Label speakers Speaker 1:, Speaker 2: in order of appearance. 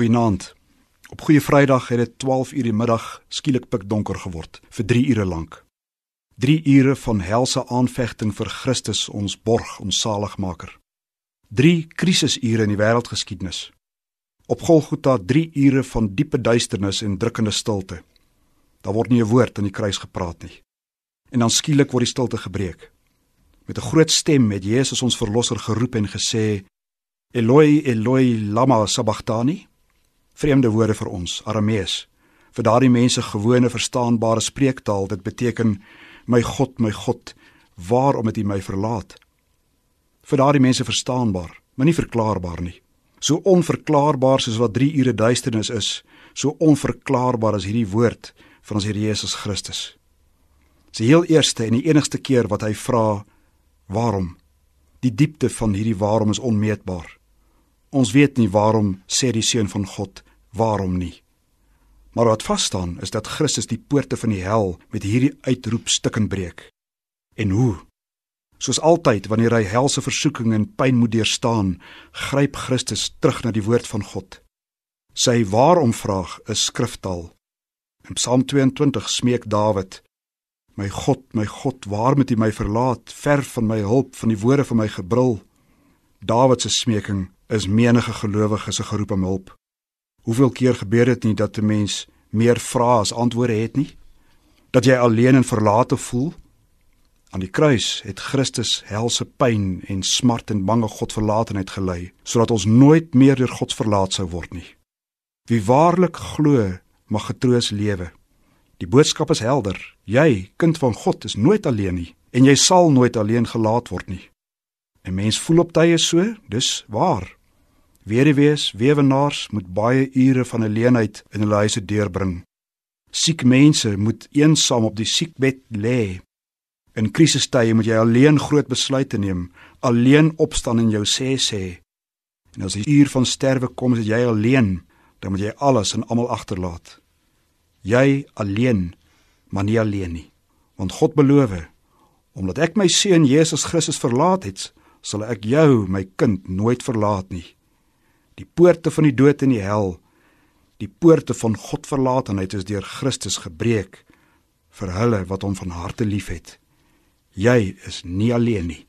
Speaker 1: Goeienaand. Op Goeie Vrydag het dit 12 uur die middag skielik pikdonker geword vir 3 ure lank. 3 ure van helse aanvegting vir Christus ons borg, ons saligmaker. 3 krisisure in die wêreldgeskiedenis. Op Golgotha 3 ure van diepe duisternis en drukkende stilte. Daar word nie 'n woord aan die kruis gepraat nie. En dan skielik word die stilte gebreek. Met 'n groot stem het Jesus ons verlosser geroep en gesê: Eloi, Eloi, lama sabachthani? Vreemde woorde vir ons, Aramees. Vir daardie mense gewone verstaanbare spreektaal, dit beteken my God, my God, waarom het U my verlaat? Vir daardie mense verstaanbaar, maar nie verklaarbaar nie. So onverklaarbaar soos wat 3 ure duisternis is, so onverklaarbaar is hierdie woord van ons Here Jesus Christus. Sy heel eerste en die enigste keer wat hy vra, waarom? Die diepte van hierdie waarom is onmeetbaar. Ons weet nie waarom sê die seun van God waarom nie? Maar wat vas staan is dat Christus die poorte van die hel met hierdie uitroep stukken breek. En hoe? Soos altyd wanneer hy helse versoeking en pyn moet deurstaan, gryp Christus terug na die woord van God. Sy waarom vraag is skriftaal. In Psalm 22 smeek Dawid: My God, my God, waarom het U my verlaat? Ver van my hulp, van die woorde van my gebrul. Dawid se smeking is menige gelowige se geroep om hulp. Hoeveel keer gebeur dit nie dat 'n mens meer vra as antwoorde het nie? Dat jy alleen en verlate voel? Aan die kruis het Christus helse pyn en smart en bange Godverlatenheid gelei, sodat ons nooit meer deur God verlaat sou word nie. Wie waarlik glo, mag getroos lewe. Die boodskap is helder. Jy, kind van God, is nooit alleen nie en jy sal nooit alleen gelaat word nie. 'n Mens voel op tye so, dis waar. Weduwees, weewenaars moet baie ure van alleenheid in hulle huise deurbring. Siek mense moet eensaam op die siekbed lê. In krisistye moet jy alleen groot besluite neem, alleen opstaan en jou sê sê. En as die uur van sterwe kom, is jy alleen, dan moet jy alles en almal agterlaat. Jy alleen, maar nie alleen nie. Want God beloof, omdat ek my seun Jesus Christus verlaat het, sal ek jou, my kind, nooit verlaat nie die poorte van die dood en die hel, die poorte van Godverlatenheid is deur Christus gebreek vir hulle wat hom van harte liefhet. Jy is nie alleen nie.